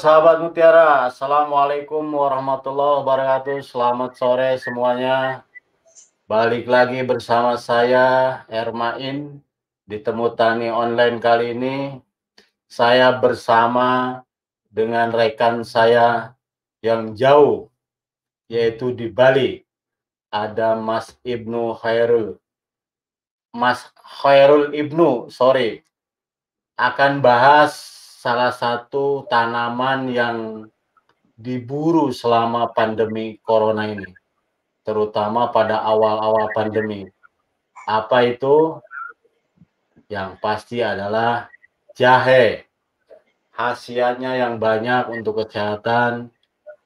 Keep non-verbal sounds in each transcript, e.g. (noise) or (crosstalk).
Sahabat Mutiara, Assalamualaikum warahmatullahi wabarakatuh. Selamat sore semuanya. Balik lagi bersama saya Ermain di Temu Tani Online kali ini. Saya bersama dengan rekan saya yang jauh, yaitu di Bali. Ada Mas Ibnu Khairul. Mas Khairul Ibnu, sorry. Akan bahas salah satu tanaman yang diburu selama pandemi corona ini, terutama pada awal-awal pandemi. Apa itu? Yang pasti adalah jahe. Khasiatnya yang banyak untuk kesehatan,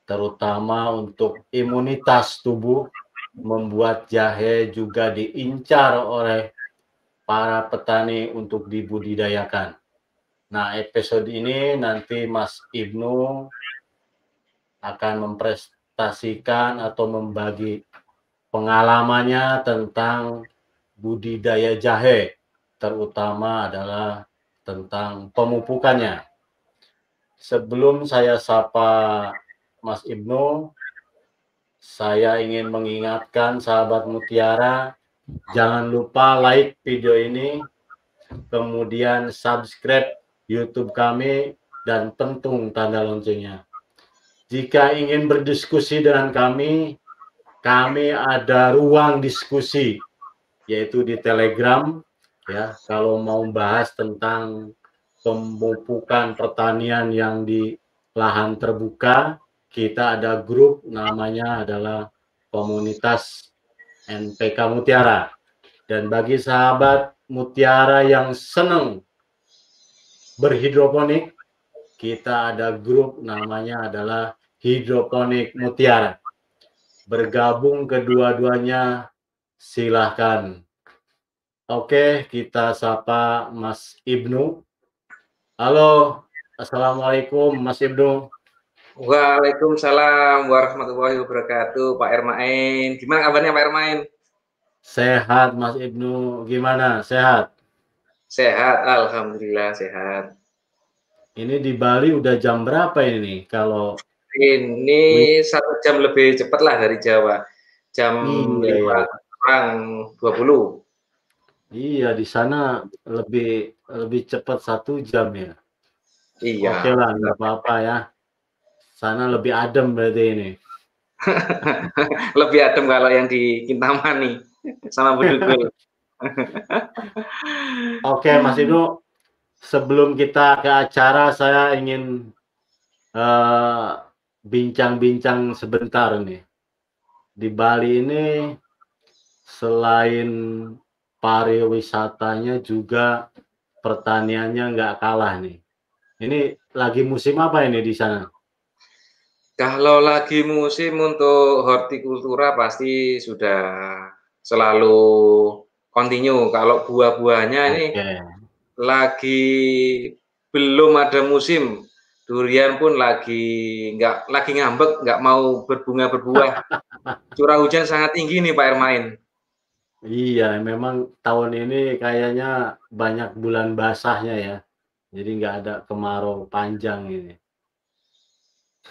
terutama untuk imunitas tubuh, membuat jahe juga diincar oleh para petani untuk dibudidayakan. Nah, episode ini nanti Mas Ibnu akan mempresentasikan atau membagi pengalamannya tentang budidaya jahe, terutama adalah tentang pemupukannya. Sebelum saya sapa Mas Ibnu, saya ingin mengingatkan sahabat Mutiara, jangan lupa like video ini, kemudian subscribe YouTube kami, dan pentung tanda loncengnya. Jika ingin berdiskusi dengan kami, kami ada ruang diskusi, yaitu di Telegram. Ya, kalau mau bahas tentang pemupukan pertanian yang di lahan terbuka, kita ada grup namanya adalah komunitas NPK Mutiara. Dan bagi sahabat Mutiara yang senang berhidroponik, kita ada grup namanya adalah Hidroponik Mutiara. Bergabung kedua-duanya silahkan. Oke, kita sapa Mas Ibnu. Halo, Assalamualaikum Mas Ibnu. Waalaikumsalam warahmatullahi wabarakatuh, Pak Ermain. Gimana kabarnya Pak Ermain? Sehat Mas Ibnu, gimana? Sehat? Sehat, alhamdulillah sehat. Ini di Bali udah jam berapa ini? Kalau ini satu jam lebih cepat lah dari Jawa. Jam iya, iya. kurang 20. Iya, di sana lebih lebih cepat satu jam ya. Iya. Oke lah, nggak apa-apa ya. Sana lebih adem berarti ini. (laughs) lebih adem kalau yang di Kintamani sama Bedugul. (laughs) (laughs) Oke, Mas Ibnu, sebelum kita ke acara, saya ingin eh, bincang-bincang uh, sebentar nih. Di Bali ini selain pariwisatanya juga pertaniannya nggak kalah nih. Ini lagi musim apa ini di sana? Kalau lagi musim untuk hortikultura pasti sudah selalu continue. Kalau buah-buahnya okay. ini lagi belum ada musim, durian pun lagi nggak lagi ngambek, nggak mau berbunga berbuah. (laughs) Curah hujan sangat tinggi nih Pak Ermain. Iya, memang tahun ini kayaknya banyak bulan basahnya ya. Jadi nggak ada kemarau panjang ini.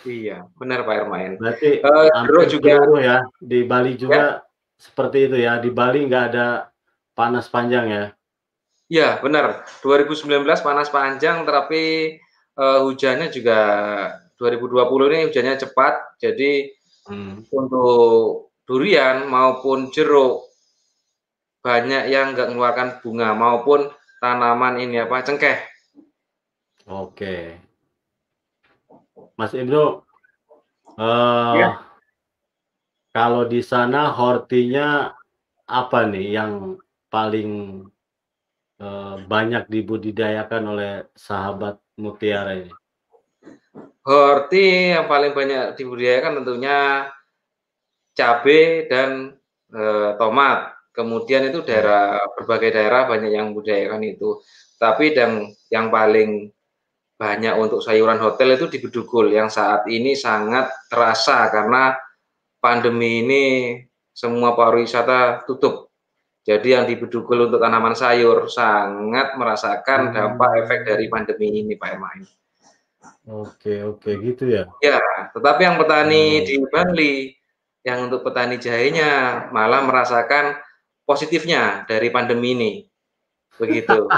Iya, benar Pak Ermain. Berarti uh, juga ya di Bali juga ya? seperti itu ya. Di Bali nggak ada panas panjang ya? Ya benar. 2019 panas panjang, tapi uh, hujannya juga 2020 ini hujannya cepat. Jadi hmm. untuk durian maupun jeruk banyak yang nggak mengeluarkan bunga maupun tanaman ini apa cengkeh. Oke, Mas Ibnu, uh, ya. kalau di sana hortinya apa nih yang paling uh, banyak dibudidayakan oleh sahabat mutiara ini? Horti yang paling banyak dibudidayakan tentunya cabai dan uh, tomat. Kemudian itu daerah berbagai daerah banyak yang budidayakan itu. Tapi yang yang paling banyak untuk sayuran hotel itu di Bedugul yang saat ini sangat terasa karena pandemi ini semua pariwisata tutup. Jadi yang di Bedugul untuk tanaman sayur sangat merasakan dampak efek dari pandemi ini, Pak Emain. Oke oke, gitu ya? Ya, tetapi yang petani di Oh. Bangli, yang untuk petani jahenya malah merasakan positifnya dari pandemi ini, begitu. (laughs)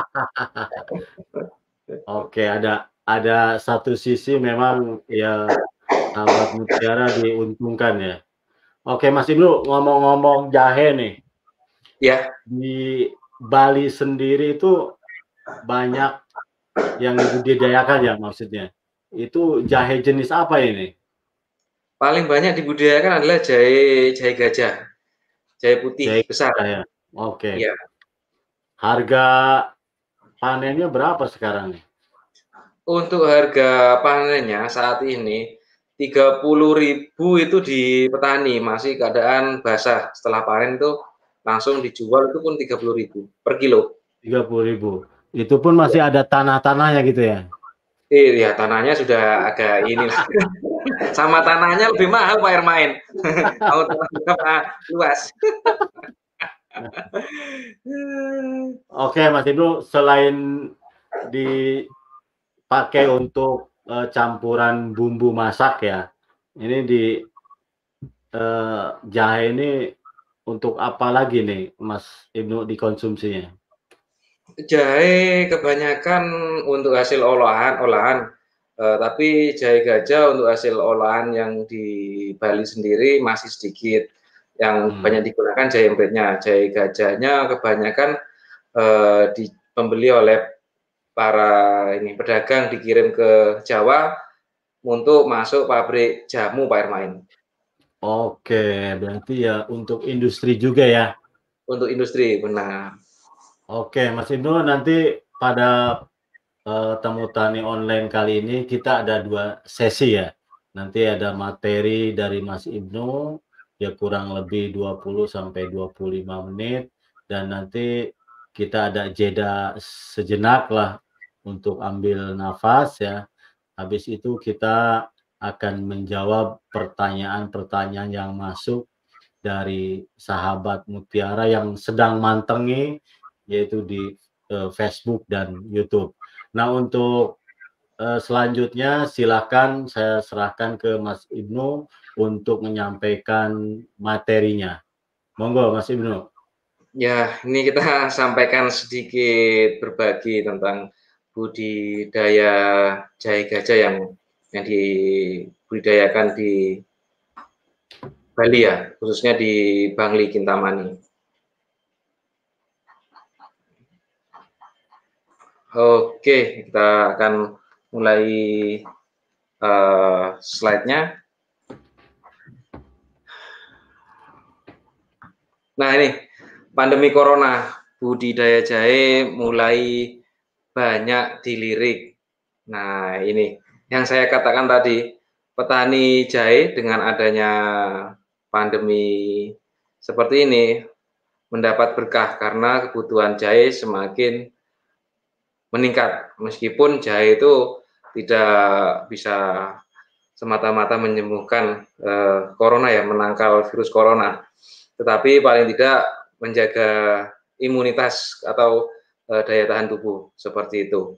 Oke, ada ada satu sisi memang ya sahabat mutiara diuntungkan ya. Oke, Mas Ibnu ngomong-ngomong jahe nih. Ya. Di Bali sendiri itu banyak yang dibudidayakan ya maksudnya? Itu jahe jenis apa ini? Paling banyak dibudidayakan adalah jahe jahe gajah, jahe putih Jahe besar. ya? Oke. Iya. Harga panennya berapa sekarang nih? Untuk harga panennya saat ini 30.000 itu di petani, masih keadaan basah. Setelah panen itu langsung dijual itu pun 30.000 per kilo. 30.000. Itu pun masih Iya. ada tanah-tanahnya gitu ya? Iya, tanahnya sudah agak ini (laughs) sama tanahnya lebih mahal Pak Hermain. (laughs) Mau tanah luas. Oke, Mas Ibnu, selain dipakai untuk, eee, campuran bumbu masak ya, ini di eee, jahe ini untuk apa lagi nih Mas Ibnu dikonsumsinya? Jahe kebanyakan untuk hasil olahan olahan, eee, tapi jahe gajah untuk hasil olahan yang di Bali sendiri masih sedikit, yang Hmm. banyak digunakan jahe empritnya. Jahe gajahnya kebanyakan, eee, di pembeli oleh para ini pedagang dikirim ke Jawa untuk masuk pabrik jamu Pak Hermain. Oke, berarti ya untuk industri juga ya? Untuk industri, benar. Oke, Mas Ibnu nanti pada, eee, Temu Tani Online kali ini kita ada 2 sesi ya. Nanti ada materi dari Mas Ibnu, ya kurang lebih 20 sampai 25 menit, dan nanti kita ada jeda sejenak lah untuk ambil nafas ya. Habis itu kita akan menjawab pertanyaan-pertanyaan yang masuk dari sahabat mutiara yang sedang mantengi, yaitu di, eee, Facebook dan YouTube. Nah untuk, eee, selanjutnya silahkan saya serahkan ke Mas Ibnu untuk menyampaikan materinya. Monggo Mas Ibnu. Ya, ini kita sampaikan sedikit berbagi tentang budidaya jahe gajah yang yang dibudidayakan di Bali ya, khususnya di Bangli Kintamani. Oke, kita akan mulai, eee, slide-nya. Nah ini, pandemi corona, budidaya jahe mulai banyak dilirik. Nah ini, yang saya katakan tadi, petani jahe dengan adanya pandemi seperti ini, mendapat berkah karena kebutuhan jahe semakin meningkat. Meskipun jahe itu tidak bisa semata-mata menyembuhkan, eee, corona ya, menangkal virus corona, tetapi paling tidak menjaga imunitas atau, eee, daya tahan tubuh, seperti itu.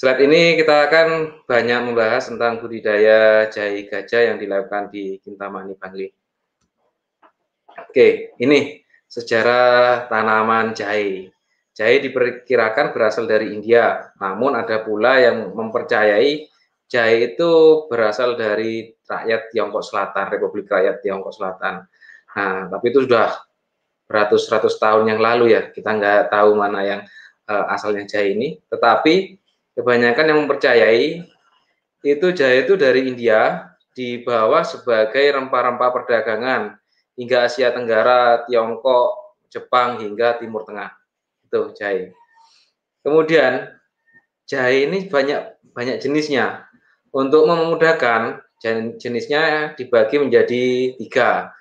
Slide ini kita akan banyak membahas tentang budidaya jahe gajah yang dilakukan di Kintamani Bangli. Oke, ini sejarah tanaman jahe. Jahe diperkirakan berasal dari India, namun ada pula yang mempercayai jahe itu berasal dari rakyat Tiongkok Selatan, Republik Rakyat Tiongkok Selatan. Nah, tapi itu sudah beratus-ratus tahun yang lalu ya, kita nggak tahu mana yang, eee, asalnya jahe ini. Tetapi kebanyakan yang mempercayai itu jahe itu dari India, dibawa sebagai rempah-rempah perdagangan hingga Asia Tenggara, Tiongkok, Jepang, hingga Timur Tengah. Itu jahe. Kemudian jahe ini banyak banyak jenisnya. Untuk memudahkan, jen jenisnya dibagi menjadi 3.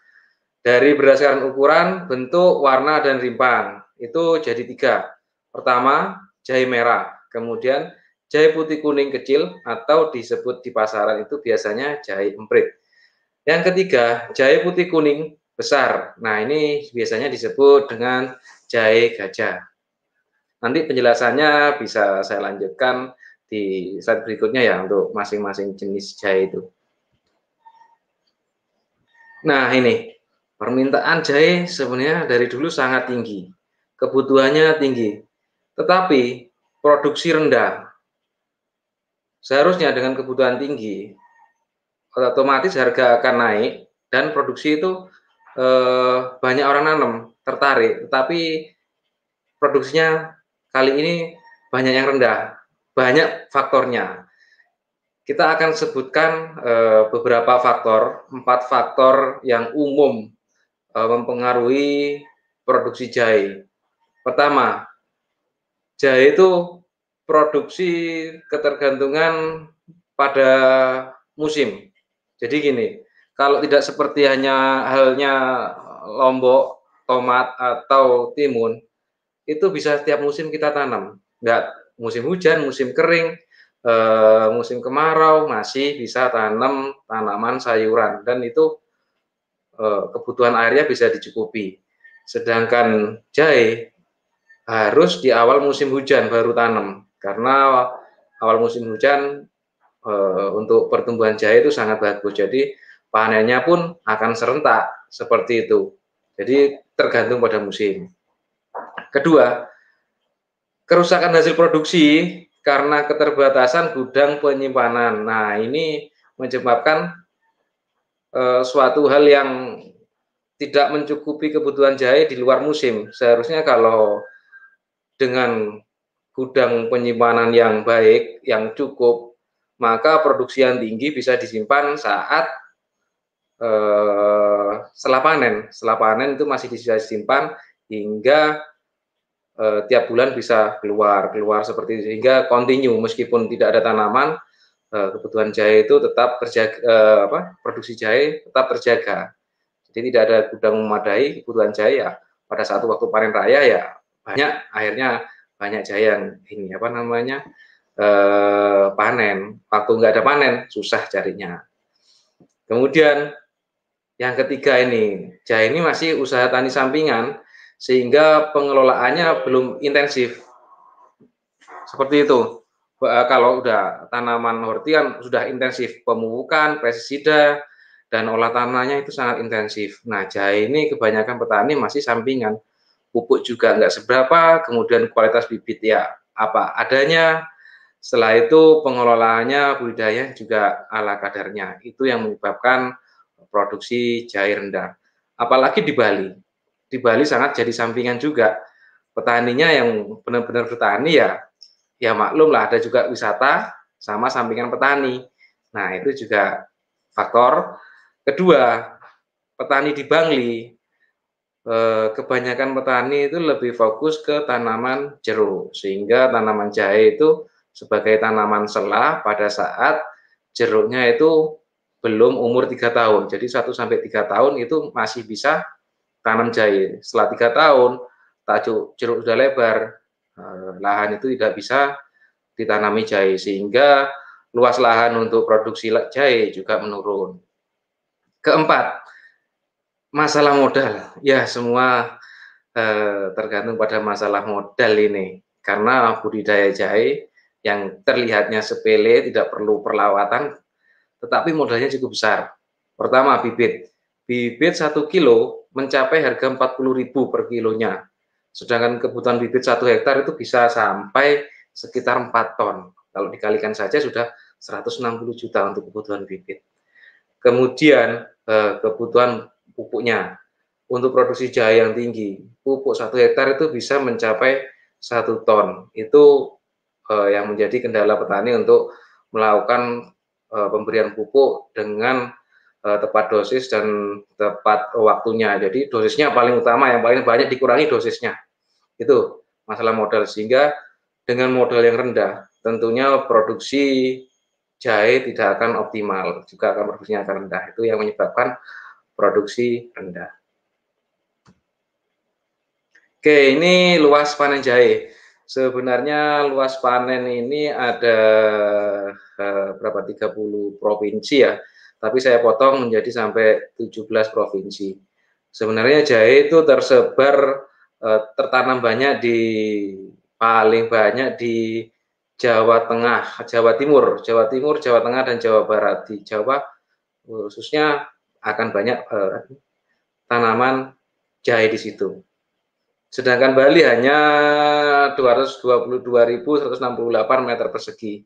Dari berdasarkan ukuran, bentuk, warna, dan rimpang, itu jadi 3. Pertama, jahe merah, kemudian jahe putih kuning kecil atau disebut di pasaran itu biasanya jahe emprit. Yang ketiga, jahe putih kuning besar. Nah, ini biasanya disebut dengan jahe gajah. Nanti penjelasannya bisa saya lanjutkan di slide berikutnya ya untuk masing-masing jenis jahe itu. Nah ini permintaan jahe sebenarnya dari dulu sangat tinggi, kebutuhannya tinggi, tetapi produksi rendah. Seharusnya dengan kebutuhan tinggi, otomatis harga akan naik dan produksi itu eh, banyak orang nanam tertarik, tetapi produksinya kali ini banyak yang rendah banyak faktornya. Kita akan sebutkan uh, beberapa faktor, empat faktor yang umum uh, mempengaruhi produksi jahe. Pertama, jahe itu produksi ketergantungan pada musim. Jadi gini, kalau tidak seperti hanya halnya lombok, tomat atau timun, itu bisa setiap musim kita tanam. Enggak musim hujan, musim kering, eh, musim kemarau masih bisa tanam tanaman sayuran dan itu eh, kebutuhan airnya bisa dicukupi. Sedangkan jahe harus di awal musim hujan baru tanam karena awal musim hujan eh, untuk pertumbuhan jahe itu sangat bagus. Jadi panennya pun akan serentak seperti itu. Jadi tergantung pada musim. Kedua, kerusakan hasil produksi karena keterbatasan gudang penyimpanan. Nah, ini menyebabkan uh, suatu hal yang tidak mencukupi kebutuhan jahe di luar musim. Seharusnya kalau dengan gudang penyimpanan yang baik, yang cukup, maka produksi yang tinggi bisa disimpan saat uh, setelah panen. Setelah panen itu masih bisa disimpan hingga uh, tiap bulan bisa keluar keluar seperti itu. Sehingga continue meskipun tidak ada tanaman uh, kebutuhan jahe itu tetap terjaga uh, apa produksi jahe tetap terjaga. Jadi tidak ada gudang memadai kebutuhan jahe ya. Pada saat waktu panen raya ya banyak akhirnya banyak jahe yang ini apa namanya uh, panen waktu nggak ada panen susah carinya kemudian yang ketiga ini jahe ini masih usaha tani sampingan sehingga pengelolaannya belum intensif. Seperti itu. Kalau udah tanaman horti kan sudah intensif pemupukan, pestisida, dan olah tanahnya itu sangat intensif. Nah, jahe ini kebanyakan petani masih sampingan. Pupuk juga nggak seberapa, kemudian kualitas bibit ya apa adanya. Setelah itu pengelolaannya budidaya juga ala kadarnya. Itu yang menyebabkan produksi jahe rendah. Apalagi di Bali di Bali sangat jadi sampingan juga. Petaninya yang benar-benar bertani ya, ya maklum lah ada juga wisata sama sampingan petani. Nah itu juga faktor. Kedua, petani di Bangli, kebanyakan petani itu lebih fokus ke tanaman jeruk, sehingga tanaman jahe itu sebagai tanaman selah pada saat jeruknya itu belum umur tiga tahun. Jadi satu sampai tiga tahun itu masih bisa tanam jahe. Setelah tiga tahun, tajuk jeruk sudah lebar, eh, lahan itu tidak bisa ditanami jahe sehingga luas lahan untuk produksi jahe juga menurun. Keempat, masalah modal. Ya, semua eh, tergantung pada masalah modal ini. Karena budidaya jahe yang terlihatnya sepele, tidak perlu perlawatan, tetapi modalnya cukup besar. Pertama, bibit. Bibit satu kilo mencapai harga 40.000 per kilonya. Sedangkan kebutuhan bibit satu hektar itu bisa sampai sekitar 4 ton. Kalau dikalikan saja sudah 160 juta untuk kebutuhan bibit. Kemudian eh, kebutuhan pupuknya untuk produksi jahe yang tinggi, pupuk satu hektar itu bisa mencapai satu ton. Itu eh, yang menjadi kendala petani untuk melakukan eh, pemberian pupuk dengan uh, tepat dosis dan tepat waktunya. Jadi dosisnya paling utama, yang paling banyak dikurangi dosisnya. Itu masalah modal sehingga dengan modal yang rendah tentunya produksi jahe tidak akan optimal, juga akan produksinya akan rendah. Itu yang menyebabkan produksi rendah. Oke, ini luas panen jahe. Sebenarnya luas panen ini ada uh, berapa 30 provinsi ya tapi saya potong menjadi sampai 17 provinsi. Sebenarnya jahe itu tersebar eh, tertanam banyak di paling banyak di Jawa Tengah, Jawa Timur, Jawa Timur, Jawa Tengah dan Jawa Barat. Di Jawa khususnya akan banyak uh, tanaman jahe di situ. Sedangkan Bali hanya 222.168 meter persegi.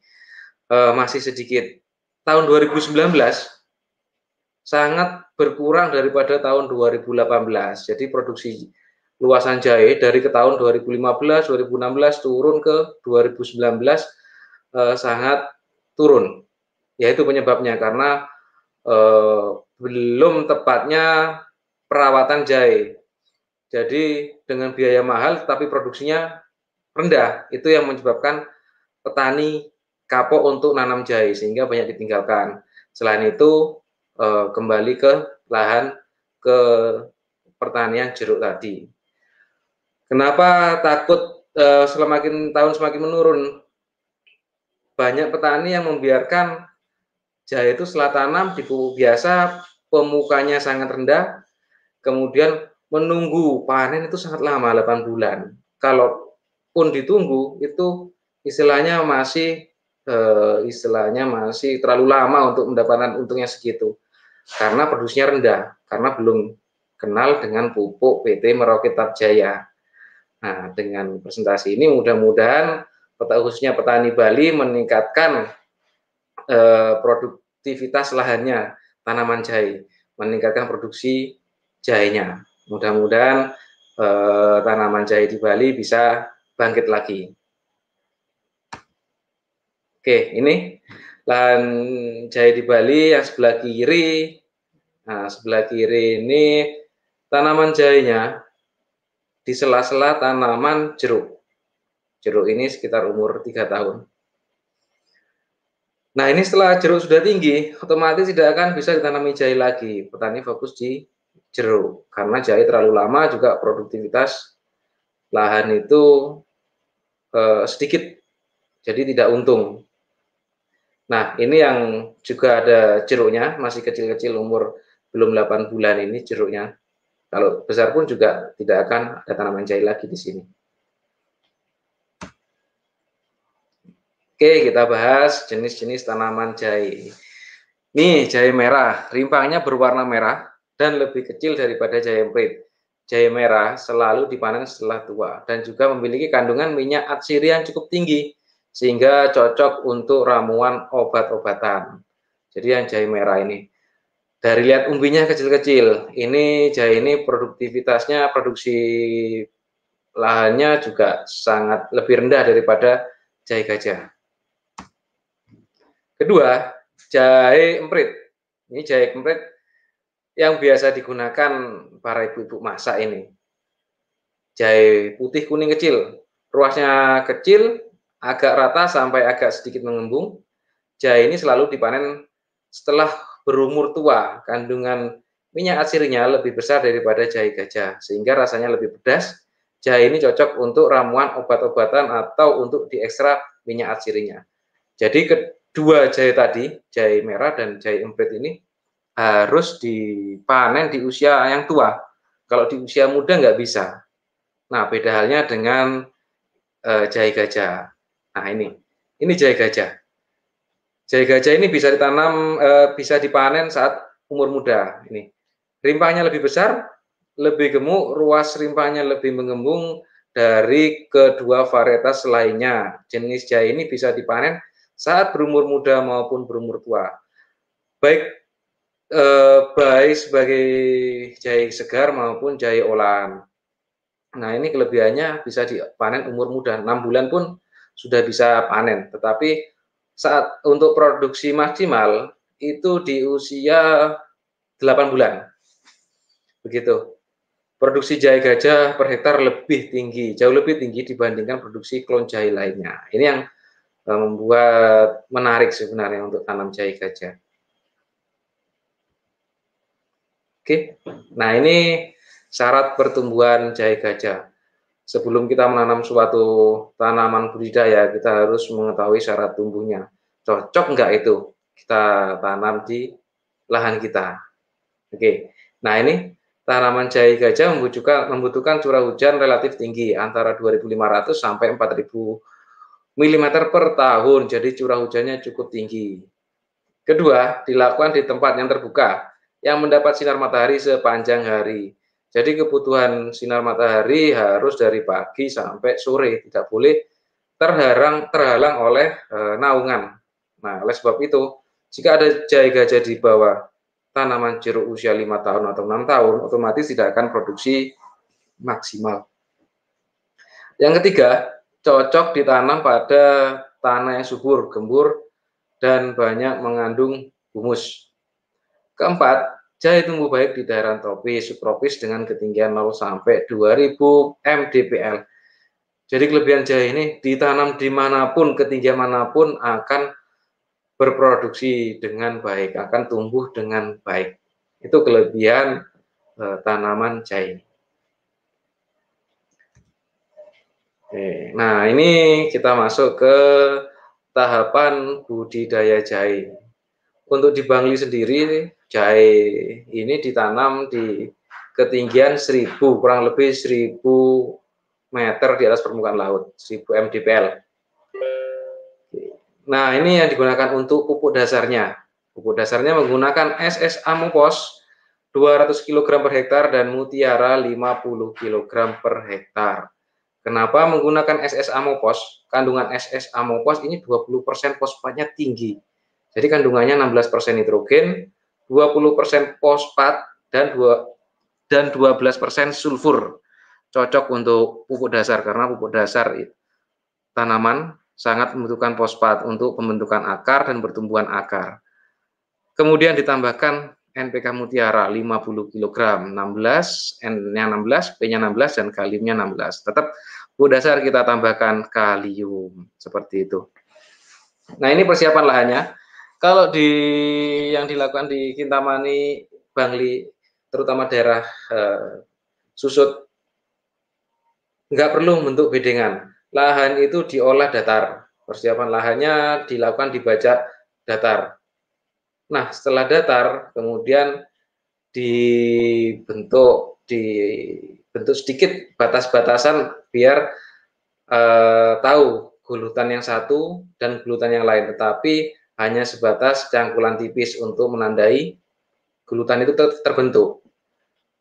Uh, masih sedikit. Tahun 2019 sangat berkurang daripada tahun 2018. Jadi produksi luasan jahe dari ke tahun 2015, 2016 turun ke 2019 eh, sangat turun. Yaitu penyebabnya karena belum tepatnya perawatan jahe. Jadi dengan biaya mahal tapi produksinya rendah, itu yang menyebabkan petani kapok untuk nanam jahe sehingga banyak ditinggalkan. Selain itu eh, kembali ke lahan ke pertanian jeruk tadi. Kenapa takut eh, semakin tahun semakin menurun? Banyak petani yang membiarkan jahe itu setelah tanam di pupuk biasa pemukanya sangat rendah, kemudian menunggu panen itu sangat lama 8 bulan. Kalau pun ditunggu itu istilahnya masih eh, istilahnya masih terlalu lama untuk mendapatkan untungnya segitu karena produksinya rendah karena belum kenal dengan pupuk PT Merauke Jaya. Nah, dengan presentasi ini mudah-mudahan khususnya petani Bali meningkatkan eh, produktivitas lahannya tanaman jahe, meningkatkan produksi jahenya. Mudah-mudahan eh, tanaman jahe di Bali bisa bangkit lagi. Oke, ini lahan jahe di Bali yang sebelah kiri. Nah, sebelah kiri ini tanaman jahenya di sela-sela tanaman jeruk. Jeruk ini sekitar umur 3 tahun. Nah, ini setelah jeruk sudah tinggi, otomatis tidak akan bisa ditanami jahe lagi. Petani fokus di jeruk. Karena jahe terlalu lama juga produktivitas lahan itu eh, sedikit. Jadi tidak untung. Nah, ini yang juga ada jeruknya, masih kecil-kecil umur belum 8 bulan ini jeruknya. Kalau besar pun juga tidak akan ada tanaman jahe lagi di sini. Oke, kita bahas jenis-jenis tanaman jahe. Nih, jahe merah, rimpangnya berwarna merah dan lebih kecil daripada jahe emprit. Jahe merah selalu dipanen setelah tua dan juga memiliki kandungan minyak atsiri yang cukup tinggi sehingga cocok untuk ramuan obat-obatan. Jadi yang jahe merah ini. Dari lihat umbinya kecil-kecil, ini jahe ini produktivitasnya, produksi lahannya juga sangat lebih rendah daripada jahe gajah. Kedua, jahe emprit. Ini jahe emprit yang biasa digunakan para ibu-ibu masak ini. Jahe putih kuning kecil, ruasnya kecil, agak rata sampai agak sedikit mengembung. Jahe ini selalu dipanen setelah berumur tua. Kandungan minyak asirnya lebih besar daripada jahe gajah, sehingga rasanya lebih pedas. Jahe ini cocok untuk ramuan obat-obatan atau untuk diekstrak minyak asirnya. Jadi kedua jahe tadi, jahe merah dan jahe emprit ini harus dipanen di usia yang tua. Kalau di usia muda nggak bisa. Nah, beda halnya dengan uh, jahe gajah. Nah ini, ini jahe gajah. Jahe gajah ini bisa ditanam, e, bisa dipanen saat umur muda. Ini rimpahnya lebih besar, lebih gemuk, ruas rimpahnya lebih mengembung dari kedua varietas lainnya. Jenis jahe ini bisa dipanen saat berumur muda maupun berumur tua. Baik eh, baik sebagai jahe segar maupun jahe olahan. Nah, ini kelebihannya bisa dipanen umur muda. 6 bulan pun sudah bisa panen. Tetapi saat untuk produksi maksimal itu di usia 8 bulan. Begitu. Produksi jahe gajah per hektar lebih tinggi, jauh lebih tinggi dibandingkan produksi klon jahe lainnya. Ini yang membuat menarik sebenarnya untuk tanam jahe gajah. Oke, nah ini syarat pertumbuhan jahe gajah sebelum kita menanam suatu tanaman budidaya, kita harus mengetahui syarat tumbuhnya. Cocok enggak itu kita tanam di lahan kita? Oke, nah ini tanaman jahe gajah membutuhkan, membutuhkan curah hujan relatif tinggi, antara 2.500 sampai 4.000 mm per tahun, jadi curah hujannya cukup tinggi. Kedua, dilakukan di tempat yang terbuka, yang mendapat sinar matahari sepanjang hari. Jadi kebutuhan sinar matahari harus dari pagi sampai sore, tidak boleh terhalang terhalang oleh e, naungan. Nah, oleh sebab itu, jika ada gajah di bawah tanaman jeruk usia 5 tahun atau 6 tahun, otomatis tidak akan produksi maksimal. Yang ketiga, cocok ditanam pada tanah yang subur, gembur, dan banyak mengandung humus. Keempat, jahe tumbuh baik di daerah tropis, subtropis dengan ketinggian 0 sampai 2000 mdpl. Jadi kelebihan jahe ini ditanam di mana pun, ketinggian mana pun akan berproduksi dengan baik, akan tumbuh dengan baik. Itu kelebihan eh, tanaman jahe. Oke, nah ini kita masuk ke tahapan budidaya jahe. Untuk di Bangli sendiri, jahe ini ditanam di ketinggian 1000, kurang lebih 1000 meter di atas permukaan laut, 1000 mdpl. Nah, ini yang digunakan untuk pupuk dasarnya. Pupuk dasarnya menggunakan SS Amopos 200 kg per hektar dan Mutiara 50 kg per hektar. Kenapa menggunakan SS Amopos? Kandungan SS Amopos ini 20% fosfatnya tinggi. Jadi kandungannya 16% nitrogen, 20% fosfat dan 2 dan 12% sulfur. Cocok untuk pupuk dasar karena pupuk dasar tanaman sangat membutuhkan fosfat untuk pembentukan akar dan pertumbuhan akar. Kemudian ditambahkan NPK Mutiara 50 kg, 16, N-nya 16, P-nya 16, dan kaliumnya 16. Tetap bu dasar kita tambahkan kalium, seperti itu. Nah ini persiapan lahannya. Kalau di yang dilakukan di Kintamani, Bangli, terutama daerah eh, susut, nggak perlu bentuk bedengan lahan itu diolah datar. Persiapan lahannya dilakukan di bajak datar. Nah, setelah datar, kemudian dibentuk dibentuk sedikit batas-batasan biar eh, tahu gulutan yang satu dan gulutan yang lain, tetapi hanya sebatas cangkulan tipis untuk menandai gulutan itu ter terbentuk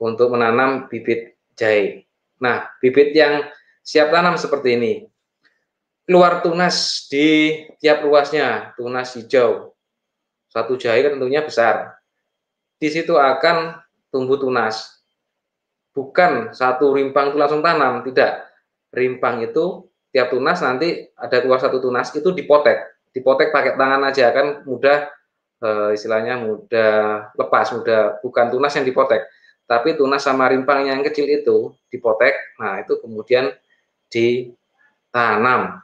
untuk menanam bibit jahe. Nah, bibit yang siap tanam seperti ini. Keluar tunas di tiap ruasnya, tunas hijau. Satu jahe kan tentunya besar. Di situ akan tumbuh tunas. Bukan satu rimpang itu langsung tanam, tidak. Rimpang itu tiap tunas nanti ada keluar satu tunas itu dipotek. Dipotek pakai tangan aja kan mudah e, istilahnya mudah lepas, mudah bukan tunas yang dipotek, tapi tunas sama rimpang yang kecil itu dipotek. Nah, itu kemudian ditanam.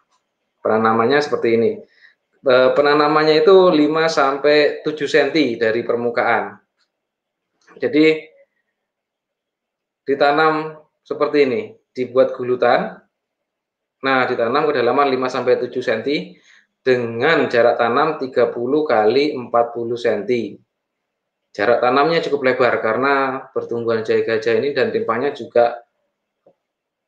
Penanamannya seperti ini. E, penanamannya itu 5 sampai 7 cm dari permukaan. Jadi ditanam seperti ini, dibuat gulutan. Nah, ditanam kedalaman 5 sampai 7 cm dengan jarak tanam 30 kali 40 cm. Jarak tanamnya cukup lebar karena pertumbuhan jahe gajah ini dan timpahnya juga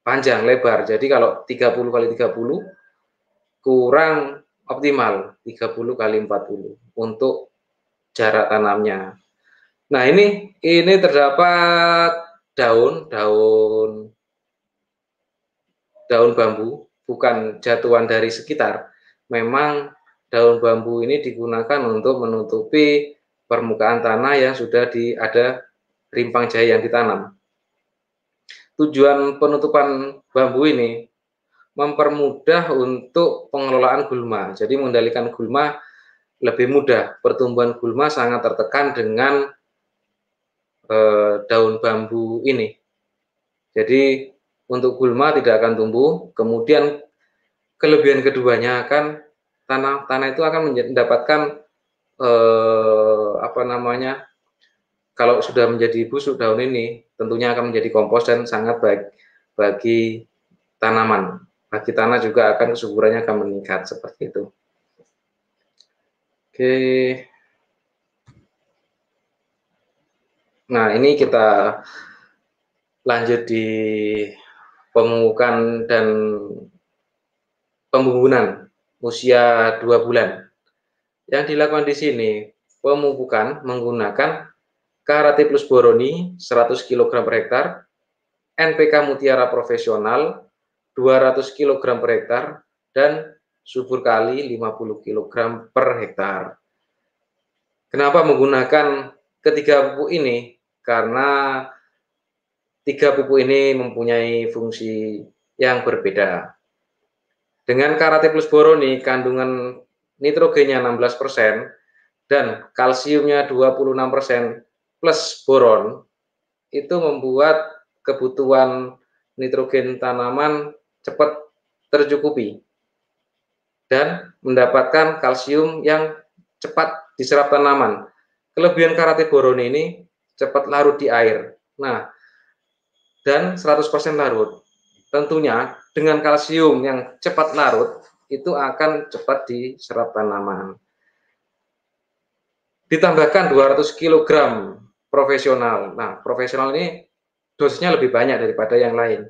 panjang lebar. Jadi kalau 30 kali 30 kurang optimal 30 kali 40 untuk jarak tanamnya. Nah, ini ini terdapat daun daun daun bambu bukan jatuhan dari sekitar. Memang daun bambu ini digunakan untuk menutupi permukaan tanah yang sudah di ada rimpang jahe yang ditanam tujuan penutupan bambu ini mempermudah untuk pengelolaan gulma. Jadi mengendalikan gulma lebih mudah. Pertumbuhan gulma sangat tertekan dengan eh, daun bambu ini. Jadi untuk gulma tidak akan tumbuh. Kemudian kelebihan keduanya akan tanah tanah itu akan mendapatkan eh, apa namanya kalau sudah menjadi busuk daun ini, tentunya akan menjadi kompos dan sangat baik bagi tanaman. Bagi tanah juga akan kesuburannya akan meningkat seperti itu. Oke. Nah, ini kita lanjut di pemupukan dan pembubunan. usia dua bulan. Yang dilakukan di sini pemupukan menggunakan Karate Plus Boroni 100 kg per hektar, NPK Mutiara Profesional 200 kg per hektar, dan subur kali 50 kg per hektar. Kenapa menggunakan ketiga pupuk ini? Karena tiga pupuk ini mempunyai fungsi yang berbeda. Dengan Karate Plus Boroni, kandungan nitrogennya 16% dan kalsiumnya 26% plus boron, itu membuat kebutuhan nitrogen tanaman cepat tercukupi dan mendapatkan kalsium yang cepat diserap tanaman. Kelebihan karate boron ini cepat larut di air. Nah, dan 100% larut. Tentunya dengan kalsium yang cepat larut itu akan cepat diserap tanaman. Ditambahkan 200 kg profesional. Nah, profesional ini dosisnya lebih banyak daripada yang lain.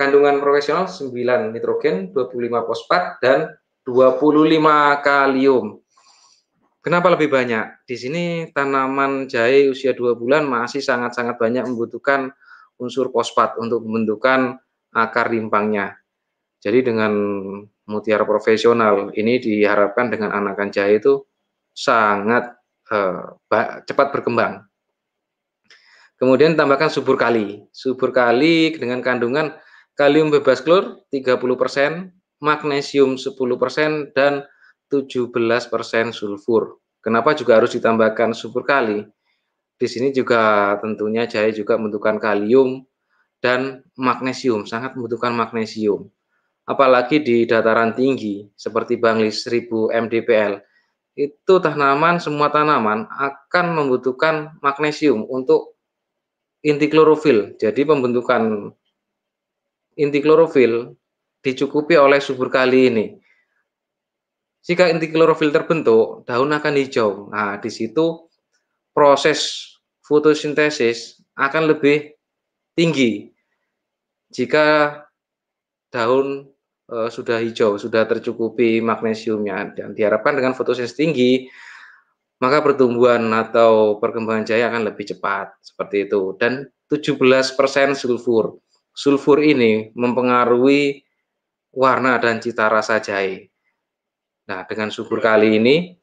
Kandungan profesional 9 nitrogen, 25 fosfat, dan 25 kalium. Kenapa lebih banyak? Di sini tanaman jahe usia 2 bulan masih sangat-sangat banyak membutuhkan unsur fosfat untuk pembentukan akar rimpangnya. Jadi dengan mutiara profesional ini diharapkan dengan anakan jahe itu sangat uh, cepat berkembang. Kemudian tambahkan subur kali. Subur kali dengan kandungan kalium bebas klor 30%, magnesium 10%, dan 17% sulfur. Kenapa juga harus ditambahkan subur kali? Di sini juga tentunya jahe juga membutuhkan kalium dan magnesium, sangat membutuhkan magnesium. Apalagi di dataran tinggi seperti Banglis 1000 mdpl, itu tanaman semua tanaman akan membutuhkan magnesium untuk inti klorofil. Jadi pembentukan inti klorofil dicukupi oleh subur kali ini. Jika inti klorofil terbentuk, daun akan hijau. Nah, di situ proses fotosintesis akan lebih tinggi jika daun e, sudah hijau, sudah tercukupi magnesiumnya dan diharapkan dengan fotosintesis tinggi maka pertumbuhan atau perkembangan jaya akan lebih cepat seperti itu dan 17% sulfur. Sulfur ini mempengaruhi warna dan cita rasa jahe. Nah, dengan subur kali ini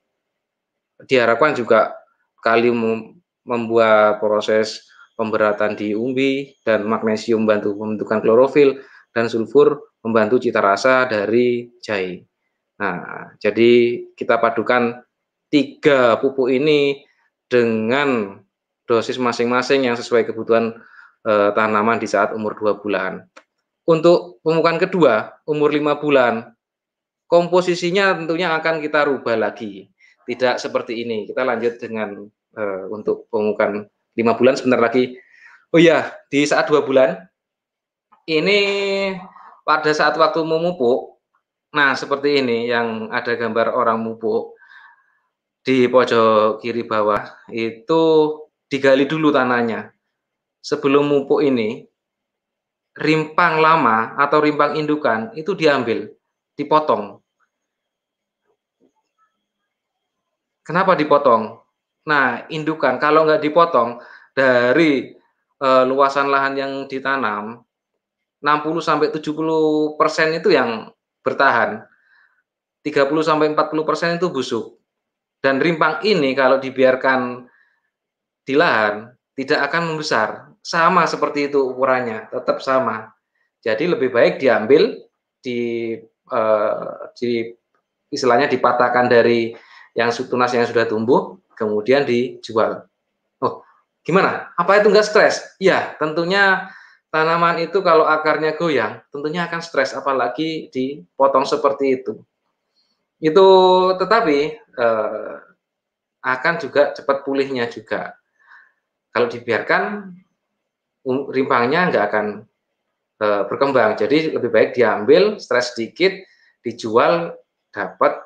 diharapkan juga kalium membuat proses pemberatan di umbi dan magnesium membantu pembentukan klorofil dan sulfur membantu cita rasa dari jahe. Nah, jadi kita padukan tiga pupuk ini dengan dosis masing-masing yang sesuai kebutuhan eh, tanaman di saat umur dua bulan. Untuk pemupukan kedua, umur lima bulan, komposisinya tentunya akan kita rubah lagi. Tidak seperti ini. Kita lanjut dengan uh, untuk pemupukan lima bulan sebentar lagi. Oh ya, di saat dua bulan ini pada saat waktu memupuk, nah seperti ini yang ada gambar orang mupuk di pojok kiri bawah itu digali dulu tanahnya. Sebelum mupuk ini, rimpang lama atau rimpang indukan itu diambil, dipotong. Kenapa dipotong? Nah, indukan kalau nggak dipotong dari e, luasan lahan yang ditanam 60 sampai 70 persen itu yang bertahan, 30 sampai 40 persen itu busuk. Dan rimpang ini kalau dibiarkan di lahan tidak akan membesar, sama seperti itu ukurannya, tetap sama. Jadi lebih baik diambil di e, di istilahnya dipatahkan dari yang tunas yang sudah tumbuh kemudian dijual. Oh, gimana? Apa itu enggak stres? Ya, tentunya tanaman itu kalau akarnya goyang, tentunya akan stres, apalagi dipotong seperti itu. Itu tetapi eh, akan juga cepat pulihnya juga. Kalau dibiarkan rimpangnya enggak akan eh, berkembang. Jadi lebih baik diambil, stres sedikit, dijual, dapat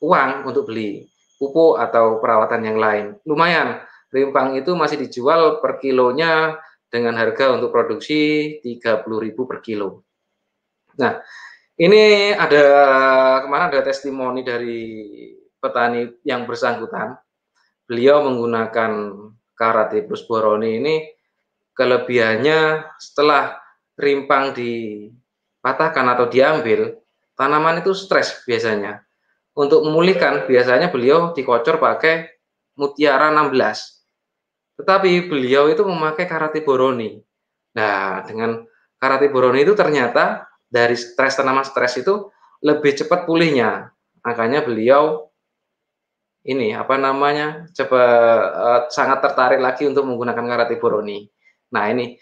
uang untuk beli pupuk atau perawatan yang lain. Lumayan, rimpang itu masih dijual per kilonya dengan harga untuk produksi 30.000 per kilo. Nah, Ini ada kemarin ada testimoni dari petani yang bersangkutan. Beliau menggunakan karate plus boroni ini kelebihannya setelah rimpang dipatahkan atau diambil, tanaman itu stres biasanya. Untuk memulihkan biasanya beliau dikocor pakai mutiara 16. Tetapi beliau itu memakai karate boroni. Nah, dengan karate boroni itu ternyata dari stres tanaman stres itu lebih cepat pulihnya. Makanya beliau ini apa namanya coba uh, sangat tertarik lagi untuk menggunakan karate boroni. Nah ini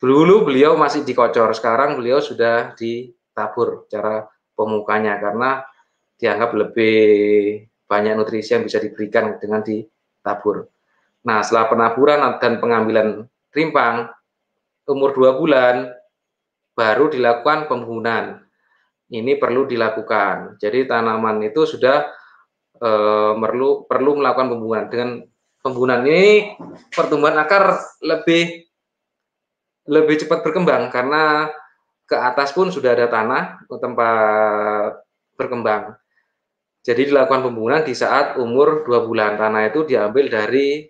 dulu beliau masih dikocor, sekarang beliau sudah ditabur cara pemukanya karena dianggap lebih banyak nutrisi yang bisa diberikan dengan ditabur. Nah setelah penaburan dan pengambilan rimpang umur dua bulan baru dilakukan pembunuhan. Ini perlu dilakukan. Jadi tanaman itu sudah e, perlu perlu melakukan pembunuhan. Dengan pembunuhan ini pertumbuhan akar lebih lebih cepat berkembang karena ke atas pun sudah ada tanah tempat berkembang. Jadi dilakukan pembunuhan di saat umur dua bulan. Tanah itu diambil dari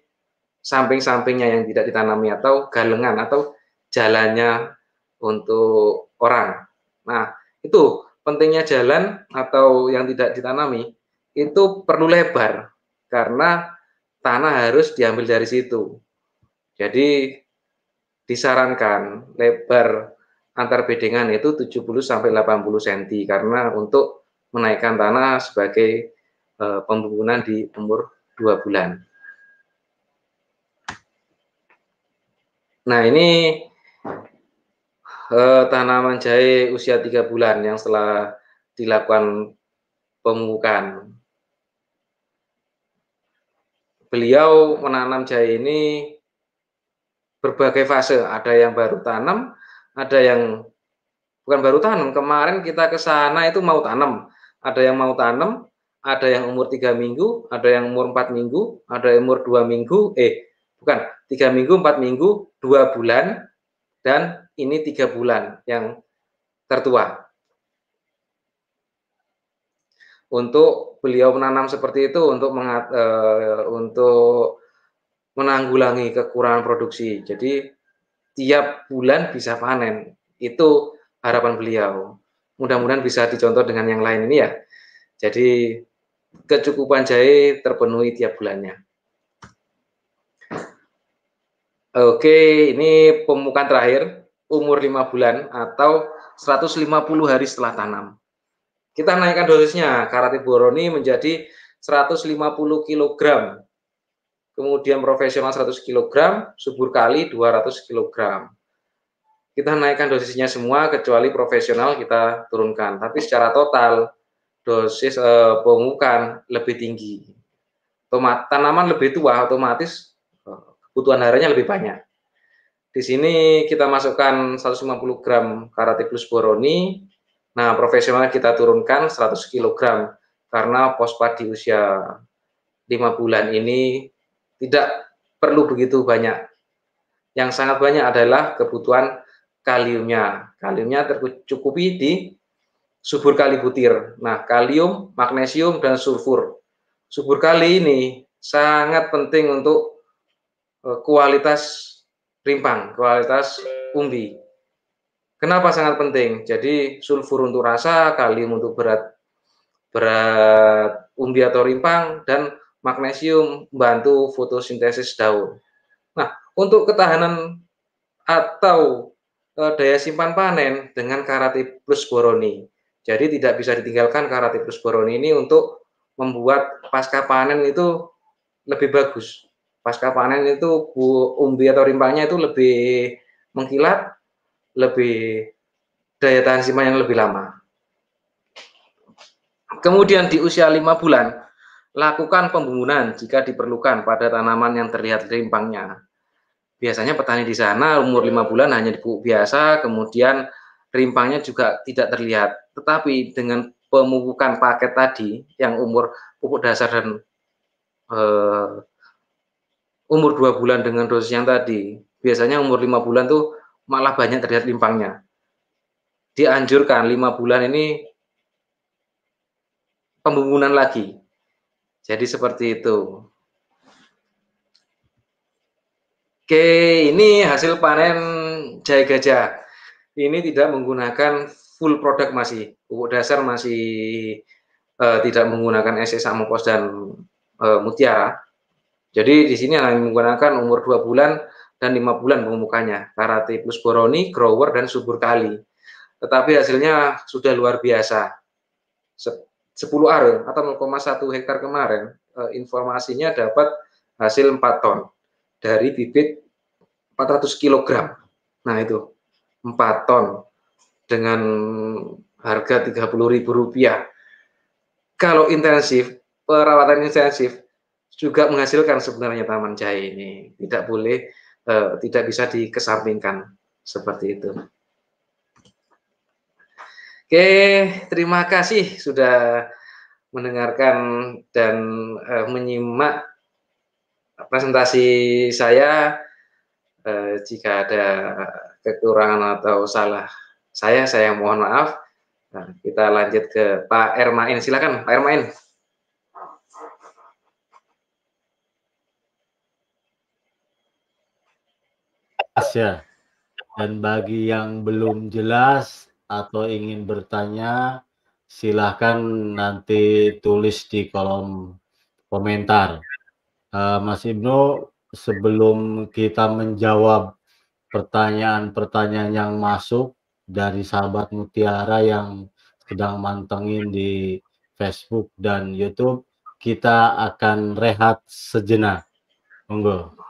samping-sampingnya yang tidak ditanami atau galengan atau jalannya untuk orang. Nah, itu pentingnya jalan atau yang tidak ditanami itu perlu lebar karena tanah harus diambil dari situ. Jadi disarankan lebar antar bedengan itu 70 sampai 80 cm karena untuk menaikkan tanah sebagai e, pembangunan di umur 2 bulan. Nah, ini eh, tanaman jahe usia tiga bulan yang setelah dilakukan pemupukan. Beliau menanam jahe ini berbagai fase, ada yang baru tanam, ada yang bukan baru tanam. Kemarin kita ke sana itu mau tanam, ada yang mau tanam, ada yang umur tiga minggu, ada yang umur empat minggu, ada yang umur dua minggu, eh bukan tiga minggu, empat minggu, dua bulan, dan ini tiga bulan yang tertua. Untuk beliau menanam seperti itu untuk mengat, e, untuk menanggulangi kekurangan produksi. Jadi tiap bulan bisa panen. Itu harapan beliau. Mudah-mudahan bisa dicontoh dengan yang lain ini ya. Jadi kecukupan jahe terpenuhi tiap bulannya. Oke, ini pemukaan terakhir umur 5 bulan atau 150 hari setelah tanam. Kita naikkan dosisnya, karate boroni menjadi 150 kg. Kemudian profesional 100 kg, subur kali 200 kg. Kita naikkan dosisnya semua kecuali profesional kita turunkan. Tapi secara total dosis pemukan lebih tinggi. Tanaman lebih tua otomatis eh, kebutuhan harinya lebih banyak. Di sini kita masukkan 150 gram karate plus boroni. Nah, profesional kita turunkan 100 kg karena fosfat di usia 5 bulan ini tidak perlu begitu banyak. Yang sangat banyak adalah kebutuhan kaliumnya. Kaliumnya tercukupi di subur kali butir. Nah, kalium, magnesium, dan sulfur. Subur kali ini sangat penting untuk eh, kualitas rimpang, kualitas umbi. Kenapa sangat penting? Jadi sulfur untuk rasa, kalium untuk berat berat umbi atau rimpang dan magnesium membantu fotosintesis daun. Nah, untuk ketahanan atau e, daya simpan panen dengan karate plus boroni. Jadi tidak bisa ditinggalkan karate plus boroni ini untuk membuat pasca panen itu lebih bagus pasca panen itu bu, umbi atau rimpangnya itu lebih mengkilat, lebih daya tahan simpan yang lebih lama. Kemudian di usia lima bulan, lakukan pembangunan jika diperlukan pada tanaman yang terlihat rimpangnya. Biasanya petani di sana umur lima bulan hanya dipupuk biasa, kemudian rimpangnya juga tidak terlihat. Tetapi dengan pemupukan paket tadi yang umur pupuk dasar dan eh, umur dua bulan dengan dosis yang tadi, biasanya umur lima bulan tuh malah banyak terlihat limpangnya. dianjurkan lima bulan ini pembangunan lagi. Jadi seperti itu. Oke, ini hasil panen jahe gajah. Ini tidak menggunakan full produk masih. Pupuk dasar masih uh, tidak menggunakan SS Amopos dan uh, Mutiara. Jadi di sini hanya menggunakan umur 2 bulan dan 5 bulan pemupukannya. Karate plus boroni, grower, dan subur kali. Tetapi hasilnya sudah luar biasa. 10 are atau 0,1 hektar kemarin, uh, informasinya dapat hasil 4 ton dari bibit 400 kg. Nah itu 4 ton dengan harga Rp30.000. Kalau intensif, perawatan intensif juga menghasilkan sebenarnya taman jahe ini. Tidak boleh, eh, tidak bisa dikesampingkan seperti itu. Oke, terima kasih sudah mendengarkan dan eh, menyimak presentasi saya eh, jika ada kekurangan atau salah saya, saya mohon maaf. Nah, kita lanjut ke Pak Ermain. Silakan Pak Ermain. ya. Dan bagi yang belum jelas atau ingin bertanya, silahkan nanti tulis di kolom komentar. Uh, Mas Ibnu, sebelum kita menjawab pertanyaan-pertanyaan yang masuk dari sahabat Mutiara yang sedang mantengin di Facebook dan YouTube, kita akan rehat sejenak. Monggo.